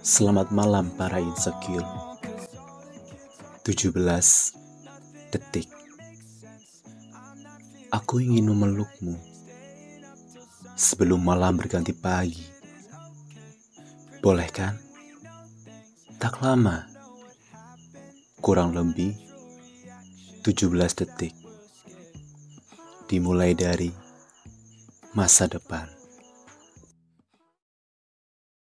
Selamat malam para insecure. 17 detik. Aku ingin memelukmu. Sebelum malam berganti pagi. Boleh kan? Tak lama. Kurang lebih 17 detik. Dimulai dari masa depan.